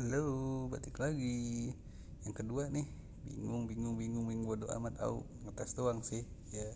Halo, batik lagi. Yang kedua nih, bingung, bingung, bingung, bingung bodo amat au ngetes doang sih. Ya,